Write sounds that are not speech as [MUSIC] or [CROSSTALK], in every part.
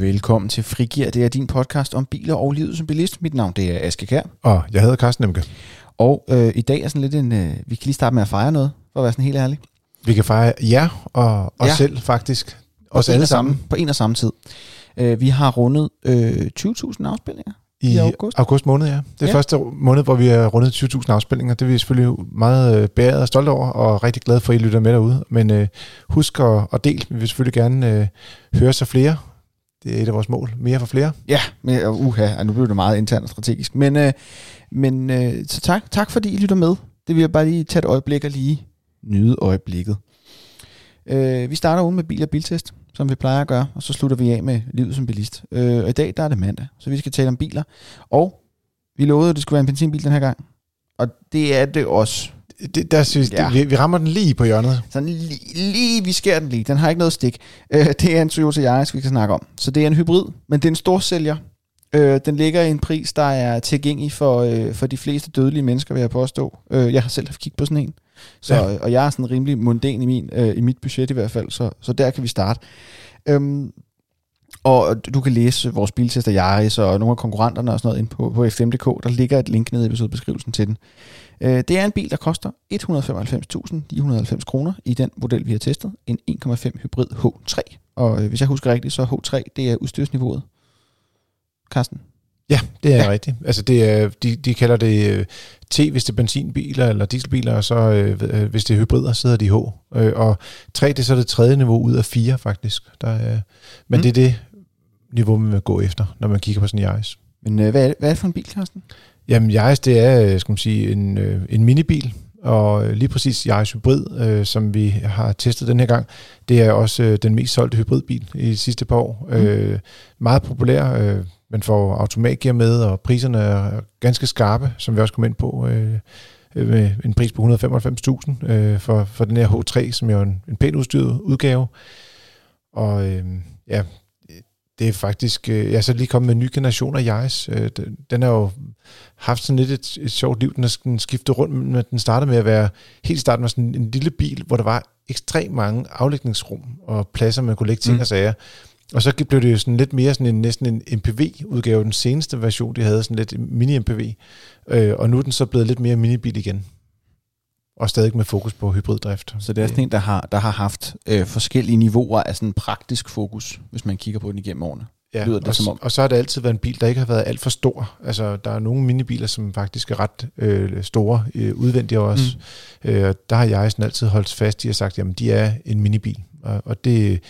Velkommen til Frigir. Det er din podcast om biler og livet som bilist. Mit navn det er Aske Kær. Og jeg hedder Carsten Nemke. Og øh, i dag er sådan lidt en... Øh, vi kan lige starte med at fejre noget, for at være sådan helt ærlig. Vi kan fejre jer og os Ja. selv faktisk. Os alle sammen Samme, på en og samme tid. Øh, vi har rundet øh, 20.000 afspilninger. i, i august. august. måned, ja. Det er Ja. første måned, hvor vi har rundet 20.000 afspilninger. Det er vi selvfølgelig meget øh, beæret og stolte over, og rigtig glade for, at I lytter med derude. Men øh, husk at, at del. Vi vil selvfølgelig gerne øh, høre så flere. Det er et af vores mål. Mere for flere. Ja, men, uha, nu blev det meget internt og strategisk. Men, øh, men øh, så tak, tak fordi I lytter med. Det vil jeg bare lige tage et øjeblik og lige nyde øjeblikket. Øh, vi starter ugen med bil og biltest, som vi plejer at gøre, og så slutter vi af med livet som bilist. Øh, og i dag der er det mandag, så vi skal tale om biler. Og vi lovede, at det skulle være en benzinbil den her gang. Og det er det også. Det, der synes, Ja. det, vi, vi rammer den lige på hjørnet. Sådan lige, lige, vi skærer den lige. Den har ikke noget stik. Øh, det er en Toyota Yaris, vi kan snakke om. Så det er en hybrid, men det er en stor sælger. Øh, den ligger i en pris, der er tilgængelig for, øh, for de fleste dødelige mennesker, vil jeg påstå. Øh, jeg har selv haft kigget på sådan en. Så, ja. Ja. Og jeg er sådan rimelig mundane i, min, øh, i mit budget i hvert fald, så, så der kan vi starte. Øhm, og du kan læse vores biltester Yaris og nogle af konkurrenterne og sådan noget ind på, på fm.dk. Der ligger et link nede i episodebeskrivelsen til den. Øh, det er en bil, der koster 195.990 kroner i den model, vi har testet. En 1,5 hybrid H3. Og øh, hvis jeg husker rigtigt, så H3, det er udstyrsniveauet. Carsten? Ja, det er Ja. rigtigt. Altså det er, de, de kalder det øh, T, hvis det er benzinbiler eller dieselbiler, og så øh, øh, hvis det er hybrider, så hedder de H. Øh, og 3, det er så det tredje niveau ud af 4 faktisk. Der er, men mm. det er det niveau, man vil gå efter, når man kigger på sådan en Yaris. Men øh, hvad, er det, hvad er det for en bil, Carsten? Jamen Yaris, det er øh, skal man sige, en, øh, en minibil, og øh, lige præcis Yaris Hybrid, øh, som vi har testet den her gang, det er også øh, den mest solgte hybridbil i de sidste par år. Mm. Øh, meget populær, øh, man får automatgear med, og priserne er ganske skarpe, som vi også kom ind på, øh, øh, med en pris på 195.000 øh, for, for den her H3, som jo er en, en pænt udstyret udgave. Og øh, ja, det er faktisk, øh, jeg er så lige kommet med en ny generation af Yaris. Øh, den, den har jo haft sådan lidt et, et sjovt liv. Den har sådan skiftet rundt, men den startede med at være, helt starten var sådan en lille bil, hvor der var ekstremt mange aflægningsrum og pladser, man kunne lægge ting mm. og sager. Og så blev det jo sådan lidt mere sådan en, næsten en MPV-udgave. Den seneste version, de havde sådan lidt mini-MPV. Øh, og nu er den så blevet lidt mere minibil igen. Og stadig med fokus på hybriddrift. Så det er sådan en, der har, der har haft øh, forskellige niveauer af sådan praktisk fokus, hvis man kigger på den igennem årene. Ja, lyder det og, som om. og så har det altid været en bil, der ikke har været alt for stor. Altså, der er nogle minibiler, som faktisk er ret øh, store øh, udvendigt også. Mm. Øh, og der har jeg sådan altid holdt fast i og sagt, jamen de er en minibil. Og, og det,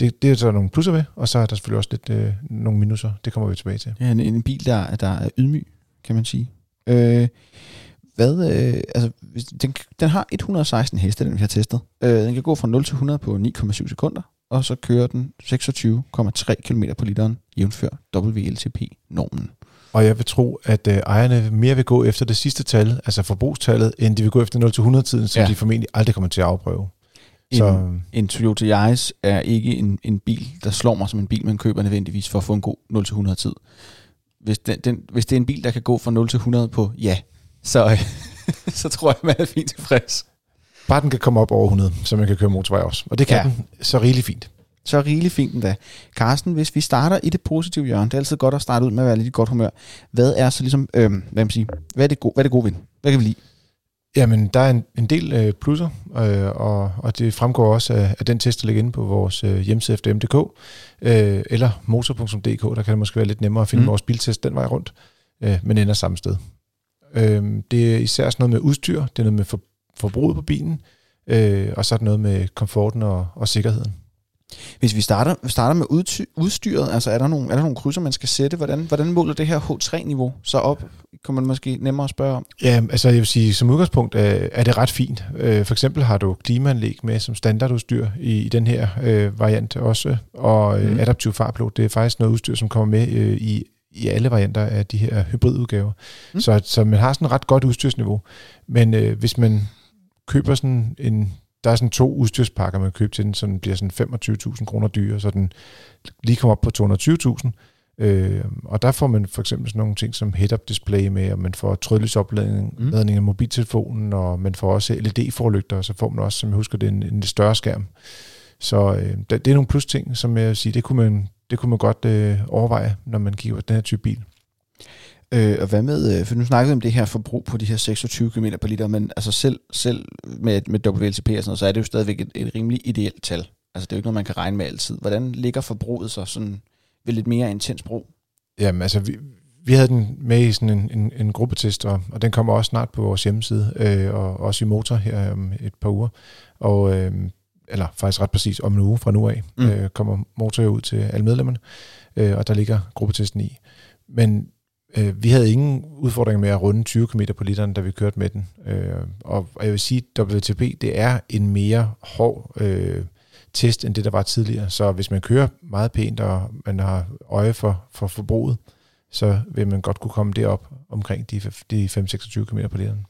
det, det er der nogle plusser ved, og så er der selvfølgelig også lidt øh, nogle minuser. Det kommer vi tilbage til. Er en, en bil, der, der er ydmyg, kan man sige. Øh, hvad, øh, altså, den, den har 116 heste, den vi har testet. Øh, den kan gå fra 0 til 100 på 9,7 sekunder, og så kører den 26,3 km på literen, jævnfør WLTP-normen. Og jeg vil tro, at øh, ejerne mere vil gå efter det sidste tal, altså forbrugstallet, end de vil gå efter 0-100-tiden, som Ja. de formentlig aldrig kommer til at afprøve. En, Så en Toyota Yaris er ikke en, en bil, der slår mig som en bil, man køber nødvendigvis for at få en god 0-100 tid. Hvis, den, den, hvis det er en bil, der kan gå fra 0 til 100 på ja, så, øh, [LAUGHS] så tror jeg, man er fint tilfreds. bare den kan komme op over 100, så man kan køre motorvej også. Og det kan Ja. den så rigeligt fint. Så rigeligt fint endda. Carsten, hvis vi starter i det positive hjørne, det er altid godt at starte ud med at være lidt i godt humør. Hvad er så ligesom, øh, hvad, man sige, hvad er det gode, hvad er det gode ved? Hvad kan vi lide? Jamen, der er en, en del øh, plusser, øh, og, og det fremgår også af, af den test, der ligger inde på vores øh, hjemmeside fdm.dk, øh, eller motor.dk, der kan det måske være lidt nemmere at finde mm. vores biltest den vej rundt, øh, men ender samme sted. Øh, det er især sådan noget med udstyr, det er noget med for, forbruget på bilen, øh, og så er det noget med komforten og, og sikkerheden. Hvis vi starter, starter med udty, udstyret, altså er der, nogle, er der nogle krydser, man skal sætte? Hvordan, hvordan måler det her H3-niveau så op? Kan man måske nemmere spørge om. Ja, altså jeg vil sige, som udgangspunkt er, er det ret fint. Øh, for eksempel har du klimaanlæg med som standardudstyr i, i den her øh, variant også, og øh, Mm. adaptiv farplot, det er faktisk noget udstyr, som kommer med øh, i, i alle varianter af de her hybridudgaver. Mm. Mm. Så, så man har sådan et ret godt udstyrsniveau. Men øh, hvis man køber sådan en, der er sådan to udstyrspakker, man kan købe til den, så den bliver sådan 25.000 kroner dyrere, så den lige kommer op på 220.000. Øh, og der får man for eksempel sådan nogle ting som head-up display med, og man får trådløsopladning Mm. mm. ladning af mobiltelefonen, og man får også LED-forlygter, og så får man også, som jeg husker, det er en, en større skærm. Så øh, det, det er nogle plus ting, som jeg vil sige, det kunne man det kunne man godt øh, overveje, når man kigger på den her type bil. Øh, og hvad med, øh, for nu snakkede vi om det her forbrug på de her 26 km per liter, men altså selv, selv med, med WLTP og sådan noget, så er det jo stadigvæk et, et rimelig ideelt tal. Altså det er jo ikke noget, man kan regne med altid. Hvordan ligger forbruget så sådan ved lidt mere intens brug? Jamen altså, vi, vi havde den med i sådan en, en, en gruppetest, og, og den kommer også snart på vores hjemmeside, øh, og også i motor her om et par uger. Og, øh, eller faktisk ret præcis om en uge fra nu af, mm. øh, kommer motor ud til alle medlemmerne, øh, og der ligger gruppetesten i. Men øh, vi havde ingen udfordringer med at runde 20 km på literen, da vi kørte med den. Øh, og jeg vil sige, at WTP det er en mere hård øh, test, end det der var tidligere. Så hvis man kører meget pænt, og man har øje for, for forbruget, så vil man godt kunne komme derop omkring de, de 5-26 km på literen.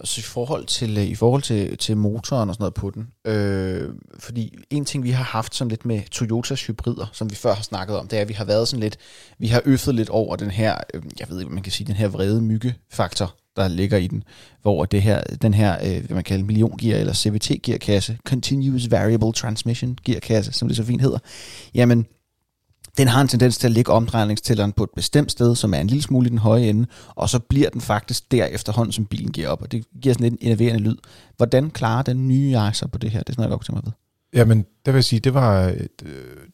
Altså i forhold til, øh, i forhold til, til motoren og sådan noget på den, øh, fordi en ting vi har haft sådan lidt med Toyotas hybrider, som vi før har snakket om, det er, at vi har været sådan lidt, vi har øffet lidt over den her, øh, jeg ved ikke, man kan sige, den her vrede myggefaktor, der ligger i den, hvor det her, den her, øh, hvad man kalder milliongear eller CVT-gearkasse, Continuous Variable Transmission gearkasse, som det så fint hedder, jamen den har en tendens til at lægge omdrejningstælleren på et bestemt sted, som er en lille smule i den høje ende, og så bliver den faktisk der efterhånden, som bilen giver op, og det giver sådan lidt en enerverende lyd. Hvordan klarer den nye Yaris på det her? Det er sådan noget, jeg godt til mig ved. Jamen, det vil jeg sige, det var, øh,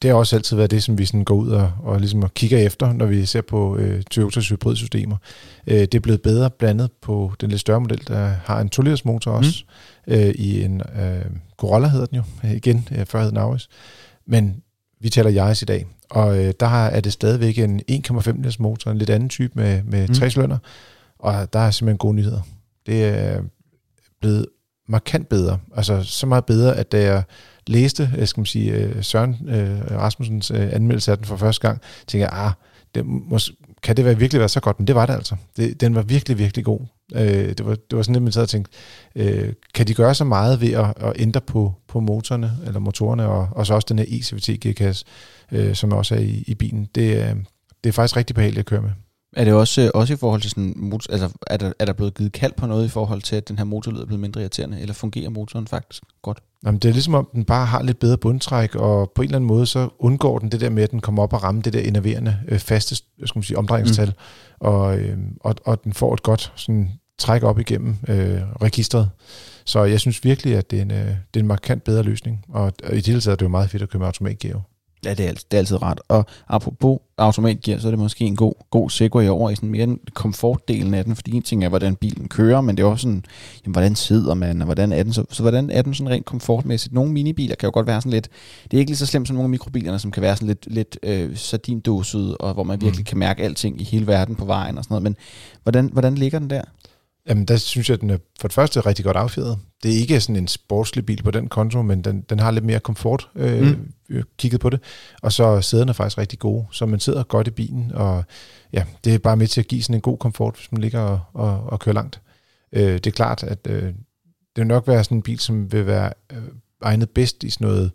det har også altid været det, som vi sådan går ud og, og ligesom kigger efter, når vi ser på øh, Toyotas hybridsystemer. Øh, det er blevet bedre blandet på den lidt større model, der har en 2 liters motor også, mm. øh, i en øh, Corolla hedder den jo, igen, øh, før hed den Auris. Men vi taler Yaris i dag, og øh, der er det stadigvæk en 1,5 liters motor, en lidt anden type med, med mm. tre slønner, og der er simpelthen gode nyheder. Det er blevet markant bedre, altså så meget bedre, at da jeg læste, jeg skal man sige, øh, Søren øh, Rasmussens øh, anmeldelse af den for første gang, tænkte jeg, ah, det mås- kan det være, virkelig være så godt? Men det var det altså. Det, den var virkelig, virkelig god. Øh, det, var, det var sådan lidt, man sad og tænkte, øh, kan de gøre så meget ved at, at ændre på, på motorerne, eller motorerne, og, og så også den her ECVT-gearkasse, øh, som også er i, i bilen. Det, øh, det er faktisk rigtig behageligt at køre med. Er det også, øh, også i forhold til sådan, altså er der, er der blevet givet kald på noget i forhold til, at den her motorlyd er blevet mindre irriterende, eller fungerer motoren faktisk godt? Jamen, det er ligesom om, den bare har lidt bedre bundtræk, og på en eller anden måde, så undgår den det der med, at den kommer op og rammer det der enerverende øh, faste skal man sige, omdrejningstal, mm. og, øh, og, og den får et godt sådan, træk op igennem øh, registret. Så jeg synes virkelig, at det er en, øh, det er en markant bedre løsning, og, og i det hele taget er det jo meget fedt at køre med automatgear. Ja, det er, det er altid ret. Og apropos automatgear, så er det måske en god, god segue over i sådan mere den komfortdelen af den, fordi en ting er, hvordan bilen kører, men det er også sådan, jamen, hvordan sidder man, og hvordan er den, så, så hvordan er den sådan rent komfortmæssigt? Nogle minibiler kan jo godt være sådan lidt, det er ikke lige så slemt som nogle af mikrobilerne, som kan være sådan lidt, lidt øh, sardindåset, og hvor man virkelig mm. kan mærke alting i hele verden på vejen og sådan noget, men hvordan, hvordan ligger den der? Jamen, der synes jeg, at den er for det første rigtig godt affjedret. Det er ikke sådan en sportslig bil på den konto, men den, den har lidt mere komfort, øh, mm. kigget på det. Og så sæderne er faktisk rigtig gode, så man sidder godt i bilen, og ja, det er bare med til at give sådan en god komfort, hvis man ligger og, og, og kører langt. Øh, det er klart, at øh, det vil nok være sådan en bil, som vil være øh, egnet bedst i sådan noget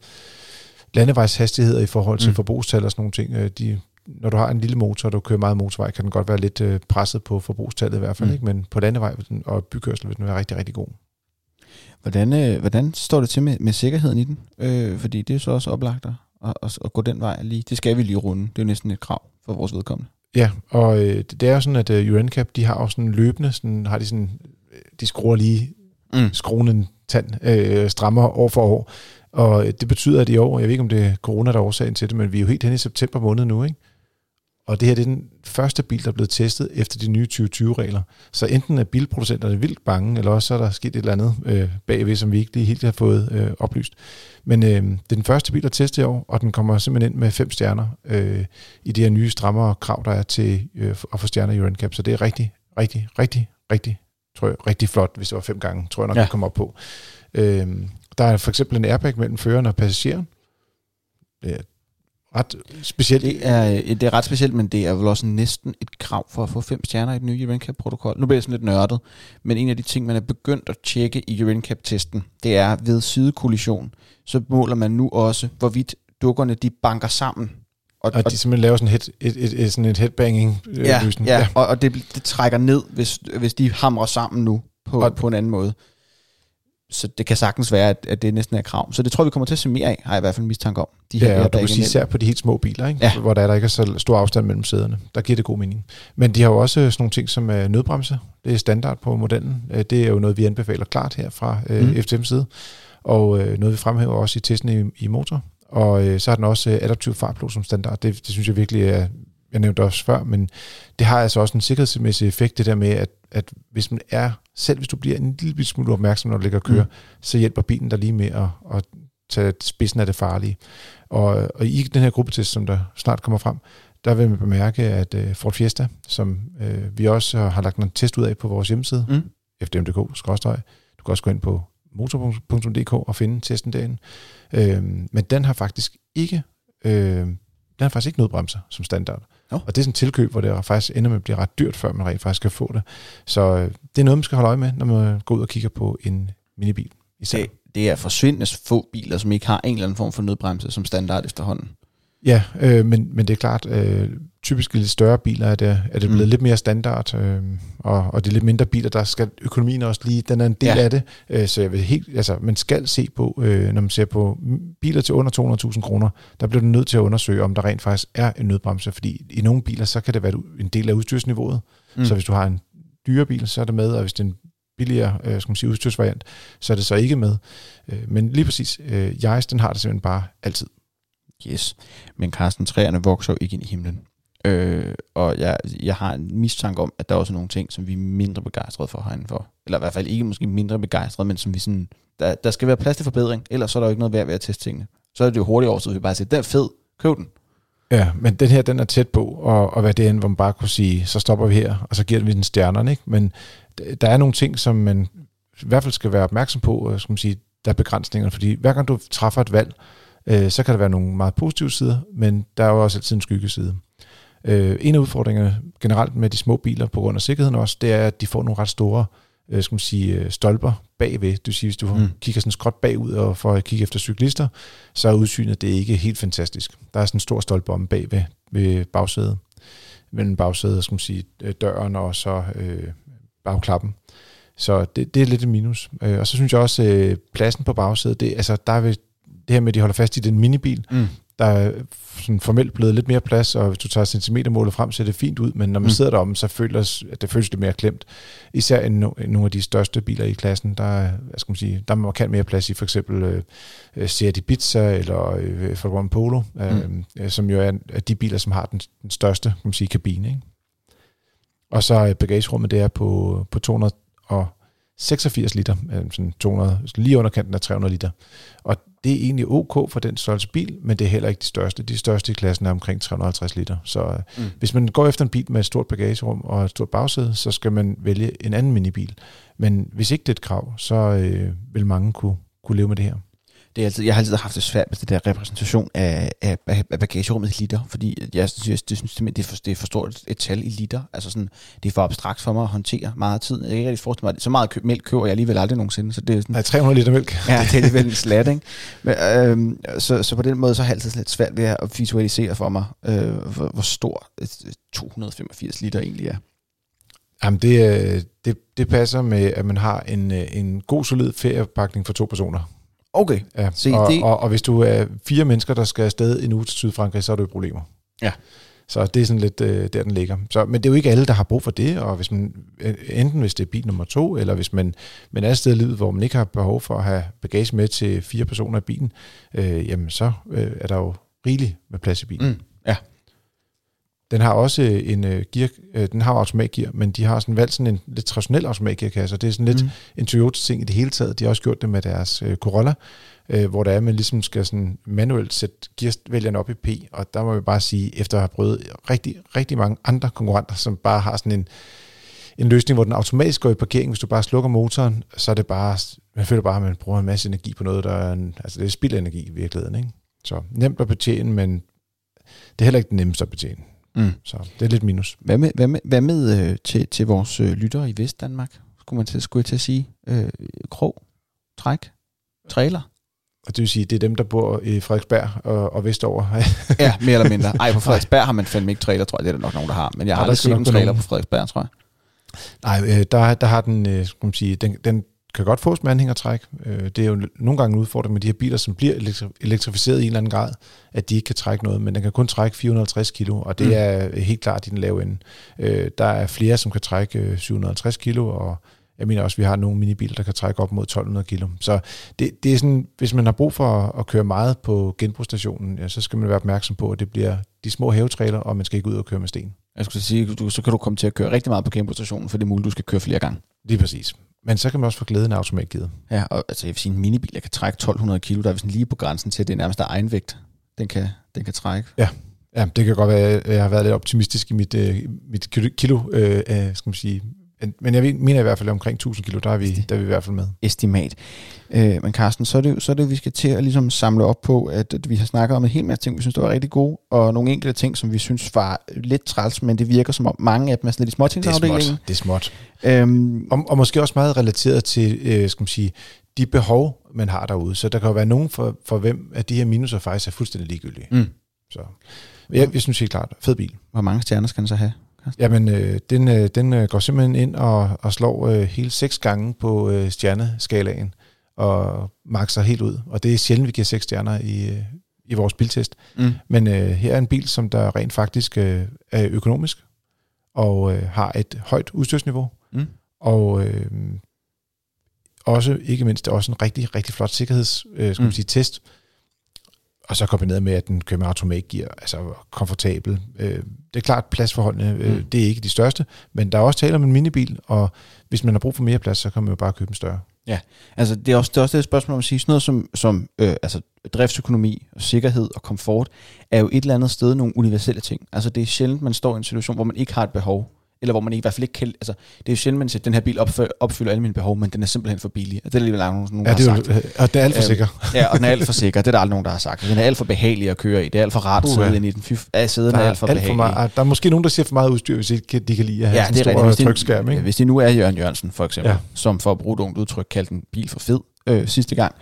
landevejshastigheder i forhold til mm. forbrugstal og sådan nogle ting. Øh, de når du har en lille motor, og du kører meget motorvej, kan den godt være lidt øh, presset på forbrugstallet i hvert fald, mm. ikke? men på landevej den, og bykørsel vil den være rigtig, rigtig god. Hvordan, øh, hvordan står det til med, med sikkerheden i den? Øh, fordi det er så også oplagt at, at, at gå den vej lige. Det skal vi lige runde. Det er jo næsten et krav for vores vedkommende. Ja, og øh, det er jo sådan, at øh, UNCAP, de har jo sådan løbende, sådan, har de sådan, øh, de skruer lige mm. skruen en tand, øh, strammer år for år. Og det betyder, at i år, jeg ved ikke, om det er corona, der er årsagen til det, men vi er jo helt hen i september måned nu, ikke? Og det her det er den første bil, der er blevet testet efter de nye 2020-regler. Så enten er bilproducenterne vildt bange, eller også er der sket et eller andet øh, bagved, som vi ikke lige helt har fået øh, oplyst. Men øh, det er den første bil, der er testet i år, og den kommer simpelthen ind med fem stjerner øh, i det her nye strammere krav, der er til øh, at få stjerner i UNCAP. Så det er rigtig, rigtig, rigtig, rigtig, tror jeg, rigtig flot, hvis det var fem gange, tror jeg nok, ja. det kommer op på. Øh, der er for eksempel en airbag mellem føreren og passageren. Det er ret specielt. Det er, øh, det er ret specielt, men det er vel også næsten et krav for at få fem stjerner i den nye UNCAP-protokol. Nu bliver jeg sådan lidt nørdet, men en af de ting, man er begyndt at tjekke i UNCAP-testen, det er ved sidekollision, så måler man nu også, hvorvidt dukkerne de banker sammen. Og, og de simpelthen laver sådan et, et, et, et, sådan et headbanging øh, ja. Ja, ja, og, og det, det trækker ned, hvis, hvis de hamrer sammen nu på, og, på en anden måde. Så det kan sagtens være, at, at det næsten er krav. Så det tror vi kommer til at se mere af, har jeg i hvert fald en mistanke om. De her ja, og du kan sige især på de helt små biler, ikke? Ja. hvor der, er der ikke er så stor afstand mellem sæderne. Der giver det god mening. Men de har jo også sådan nogle ting som uh, nødbremse. Det er standard på modellen. Uh, det er jo noget, vi anbefaler klart her fra uh, mm. FTM's side. Og noget, vi fremhæver også i testen i, i motor. Og så har den også uh, adaptiv fartblod som standard. Det, det synes jeg virkelig er jeg nævnte også før, men det har altså også en sikkerhedsmæssig effekt, det der med, at, at hvis man er, selv hvis du bliver en lille smule opmærksom, når du ligger og kører, mm. så hjælper bilen dig lige med at, at tage spidsen af det farlige. Og, og i den her gruppetest, som der snart kommer frem, der vil man bemærke, at uh, Ford Fiesta, som uh, vi også har lagt en test ud af på vores hjemmeside, mm. fdm.dk, du kan også gå ind på motor.dk og finde testen derinde. Uh, men den har faktisk ikke uh, den har faktisk ikke nødbremser som standard. Oh. Og det er sådan en tilkøb, hvor det faktisk ender med at blive ret dyrt, før man rent faktisk kan få det. Så øh, det er noget, man skal holde øje med, når man går ud og kigger på en minibil. Især. Det, det er forsvindende få biler, som ikke har en eller anden form for nødbremse som standard efterhånden. Ja, øh, men, men det er klart, øh, typisk lidt større biler er det, er det blevet mm. lidt mere standard, øh, og, og det er lidt mindre biler, der skal økonomien også lige, den er en del ja. af det, øh, så jeg vil helt, altså, man skal se på, øh, når man ser på biler til under 200.000 kroner, der bliver du nødt til at undersøge, om der rent faktisk er en nødbremse, fordi i nogle biler, så kan det være en del af udstyrsniveauet, mm. så hvis du har en dyre bil, så er det med, og hvis det er en billigere øh, skal man sige, udstyrsvariant, så er det så ikke med. Øh, men lige præcis, øh, Yaris, den har det simpelthen bare altid. Yes. Men Carsten, træerne vokser jo ikke ind i himlen. Øh, og jeg, jeg har en mistanke om, at der er også nogle ting, som vi er mindre begejstrede for herinde for. Eller i hvert fald ikke måske mindre begejstrede, men som vi sådan, der, der skal være plads til forbedring, ellers så er der jo ikke noget værd ved at teste tingene. Så er det jo hurtigt over, så vi bare siger, den er fed, køb den. Ja, men den her, den er tæt på, og, og hvad det er, hvor man bare kunne sige, så stopper vi her, og så giver vi den stjernerne, ikke? Men der er nogle ting, som man i hvert fald skal være opmærksom på, øh, skal man sige, der er begrænsninger, fordi hver gang du træffer et valg, øh, så kan der være nogle meget positive sider, men der er jo også altid en skyggeside. Øh, en af udfordringerne generelt med de små biler, på grund af sikkerheden også, det er, at de får nogle ret store øh, skal man sige, øh, stolper bagved. Du siger, hvis du mm. kigger sådan skråt bagud og får at kigge efter cyklister, så er udsynet det ikke helt fantastisk. Der er sådan en stor stolpe om bagved ved bagsædet, mellem bagsædet, skal man sige, øh, døren og så øh, bagklappen. Så det, det er lidt et minus. Øh, og så synes jeg også, øh, pladsen på bagsædet, det, altså, der er det her med, at de holder fast i den minibil, mm. Der er sådan formelt blevet lidt mere plads, og hvis du tager centimetermålet frem, ser det fint ud, men når man mm. sidder deromme, så føles at det føles lidt mere klemt. Især i no, nogle af de største biler i klassen, der er, hvad skal man sige, der er markant mere plads i for eksempel øh, Seat Ibiza eller øh, Volkswagen Polo, mm. øh, som jo er, er de biler, som har den, den største kan man sige, kabine. Ikke? Og så bagagerummet, det er på, på 286 liter, øh, sådan 200, lige under kanten af 300 liter. Og det er egentlig ok for den størrelse bil, men det er heller ikke de største. De største i klassen er omkring 350 liter. Så øh, mm. hvis man går efter en bil med et stort bagagerum og et stort bagsæde, så skal man vælge en anden minibil. Men hvis ikke det er et krav, så øh, vil mange kunne, kunne leve med det her det er altid, jeg har altid haft det svært med det der repræsentation af, af, af bagagerummet i liter, fordi jeg synes, det, synes det, er for, det er for stort et tal i liter. Altså sådan, det er for abstrakt for mig at håndtere meget tid. Jeg kan ikke rigtig forestille mig, så meget kø, mælk køber jeg alligevel aldrig nogensinde. Så det er sådan, Nej, 300 liter mælk. Ja, det er alligevel en slat, ikke? Men, øhm, så, så på den måde så har jeg altid lidt svært ved at visualisere for mig, øh, hvor, hvor stor 285 liter egentlig er. Jamen det, det, det passer med, at man har en, en god solid feriepakning for to personer. Okay. Ja. Se, og, det... og, og hvis du er fire mennesker, der skal afsted en uge til Sydfrankrig, så er du i problemer. Ja. Så det er sådan lidt øh, der, den ligger. Så, men det er jo ikke alle, der har brug for det, og hvis man, øh, enten hvis det er bil nummer to, eller hvis man, man er et sted i livet, hvor man ikke har behov for at have bagage med til fire personer i bilen, øh, jamen så øh, er der jo rigeligt med plads i bilen. Mm. Ja. Den har også en uh, gear, uh, den har automatgear, men de har sådan valgt sådan en lidt traditionel automatgearkasse, og det er sådan lidt mm. en Toyota-ting i det hele taget. De har også gjort det med deres uh, Corolla, uh, hvor der er, man ligesom skal sådan manuelt sætte gearvælgerne op i P, og der må vi bare sige, efter at have prøvet rigtig, rigtig mange andre konkurrenter, som bare har sådan en, en løsning, hvor den automatisk går i parkering, hvis du bare slukker motoren, så er det bare, man føler bare, at man bruger en masse energi på noget, der er, en, altså det er spildenergi i virkeligheden, ikke? Så nemt at betjene, men det er heller ikke det nemmeste at betjene. Mm. Så det er lidt minus. Hvad med, hvad med, hvad med øh, til, til vores øh, lyttere i Vestdanmark? Skulle man til, skulle jeg til at sige? Øh, krog, træk, trailer? Og det vil sige, det er dem, der bor i Frederiksberg og, og vestover. ja, mere eller mindre. Ej, på [LAUGHS] Frederiksberg har man fandme ikke trailer, tror jeg. Det er der nok nogen, der har. Men jeg har aldrig set en trailer på Frederiksberg, tror jeg. Nej, øh, der, der har den, øh, skal man sige, den, den kan godt fås med anhængertræk. Øh, det er jo nogle gange en udfordring med de her biler, som bliver elektri- elektrificeret i en eller anden grad, at de ikke kan trække noget, men den kan kun trække 450 kilo, og det mm. er helt klart i den lave ende. Øh, der er flere, som kan trække 750 kilo, og jeg mener også, at vi har nogle minibiler, der kan trække op mod 1200 kilo. Så det, det er sådan, hvis man har brug for at køre meget på genbrugsstationen, ja, så skal man være opmærksom på, at det bliver de små havetræler, og man skal ikke ud og køre med sten. Jeg skulle sige, du, så kan du komme til at køre rigtig meget på genbrugsstationen, for det er muligt, du skal køre flere gange. Lige præcis. Men så kan man også få glæden af automatgearet. Ja, og altså, jeg vil sige, en minibil, der kan trække 1200 kilo, der er vi sådan lige på grænsen til, at det er nærmest der egen vægt, den kan, den kan trække. Ja, ja, det kan godt være, at jeg har været lidt optimistisk i mit, øh, mit kilo, øh, skal man sige, men jeg mener i hvert fald, at omkring 1000 kilo, der er vi, der er vi i hvert fald med. Estimat. Øh, men Carsten, så er, det, så er det, vi skal til at ligesom samle op på, at, at vi har snakket om en hel masse ting, vi synes, der var rigtig gode, og nogle enkelte ting, som vi synes var lidt træls, men det virker som om mange af dem er sådan lidt i småtingsafdelingen. Det er småt. Det er småt. Øhm, og, og måske også meget relateret til, øh, skal man sige, de behov, man har derude. Så der kan jo være nogen, for, for hvem at de her minuser faktisk er fuldstændig ligegyldige. Mm. Så jeg, jeg synes helt klart, fed bil. Hvor mange stjerner skal den så have? Jamen, øh, den, øh, den øh, går simpelthen ind og, og slår øh, hele seks gange på øh, stjerneskalaen og makser helt ud. Og det er sjældent, vi giver seks stjerner i, øh, i vores biltest. Mm. Men øh, her er en bil, som der rent faktisk øh, er økonomisk og øh, har et højt udstyrsniveau. Mm. Og øh, også, ikke mindst, det er også en rigtig, rigtig flot sikkerheds, øh, skal man mm. sige, test. Og så kombineret med, at den kører med automatgear, altså komfortabel. Øh, det er klart, pladsforholdene, øh, mm. det er ikke de største, men der er også tale om en minibil, og hvis man har brug for mere plads, så kan man jo bare købe en større. Ja, altså det er også, det er også et spørgsmål om at sige, sådan noget som, som øh, altså driftsøkonomi, og sikkerhed og komfort, er jo et eller andet sted nogle universelle ting. Altså det er sjældent, man står i en situation, hvor man ikke har et behov eller hvor man i hvert fald ikke kan... Altså, det er jo sjældent, man siger, at den her bil opfylder, opfylder alle mine behov, men den er simpelthen for billig. Det er alligevel nogen, nogen ja, det er, sagt. Og det er alt for sikker. Øh, ja, og den er alt for [LAUGHS] sikker. Det er der aldrig nogen, der har sagt. Den er alt for behagelig at køre i. Det er alt for rart at sidde ind i den. Fy, ja, sæden er, er alt for alt behagelig. For meget, der er måske nogen, der siger for meget udstyr, hvis ikke de kan lide at have ja, det er en stor trykskærm. Ikke? Hvis det nu er Jørgen Jørgensen, for eksempel, ja. som for at bruge et ungt udtryk, kaldte en bil for fed, øh, sidste gang.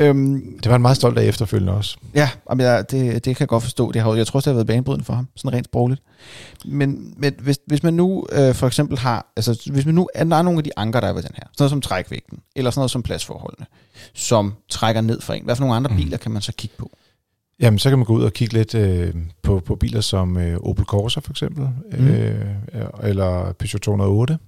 Øhm, det var en meget stolt af efterfølgende også. Ja, jamen, jeg, det, det kan jeg godt forstå. Det har, jeg tror også, det har været banebrydende for ham, sådan rent sprogligt. Men, men hvis, hvis man nu øh, for eksempel har, altså hvis man nu, er der er nogle af de anker, der er ved den her, sådan noget som trækvægten, eller sådan noget som pladsforholdene, som trækker ned for en. Hvad for nogle andre mm. biler kan man så kigge på? Jamen, så kan man gå ud og kigge lidt øh, på, på biler som øh, Opel Corsa for eksempel, mm. øh, eller Peugeot 208,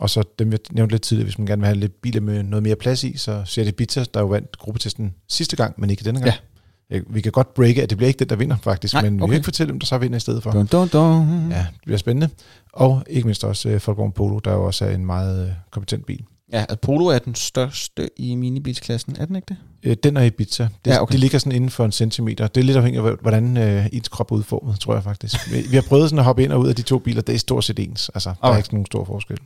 og så dem, jeg nævnte lidt tidligere, hvis man gerne vil have lidt biler med noget mere plads i, så ser det Bitter, der jo vandt gruppetesten sidste gang, men ikke denne gang. Ja. Vi kan godt breake, at det bliver ikke den, der vinder faktisk, Nej, men okay. vi kan ikke fortælle, hvem der så vinder i stedet for. Dun, dun, dun. Ja, det bliver spændende. Og ikke mindst også uh, Volkswagen Polo, der jo også er en meget uh, kompetent bil. Ja, at Polo er den største i minibilsklassen, er den ikke det? Øh, den er Ibiza. Det, ja, okay. det ligger sådan inden for en centimeter. Det er lidt afhængigt af, hvordan øh, ens krop er udformet, tror jeg faktisk. vi, vi har prøvet sådan at hoppe ind og ud af de to biler. Det er stort set ens. Altså, okay. der er ikke nogen stor forskel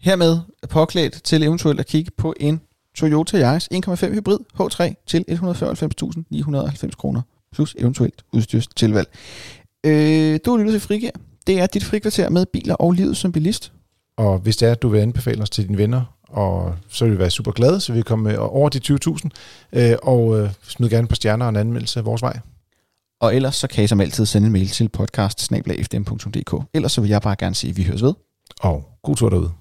hermed påklædt til eventuelt at kigge på en Toyota Yaris 1,5 hybrid H3 til 194.990 kroner plus eventuelt udstyrs tilvalg. Øh, du er lyttet til Frigir. Det er dit frikvarter med biler og livet som bilist. Og hvis det er, at du vil anbefale os til dine venner, og så vil vi være super glade, så vi kommer over de 20.000. Øh, og øh, smid gerne på stjerner og en anmeldelse af vores vej. Og ellers så kan I som altid sende en mail til podcast Ellers så vil jeg bare gerne sige, at vi høres ved. Og god tur derude.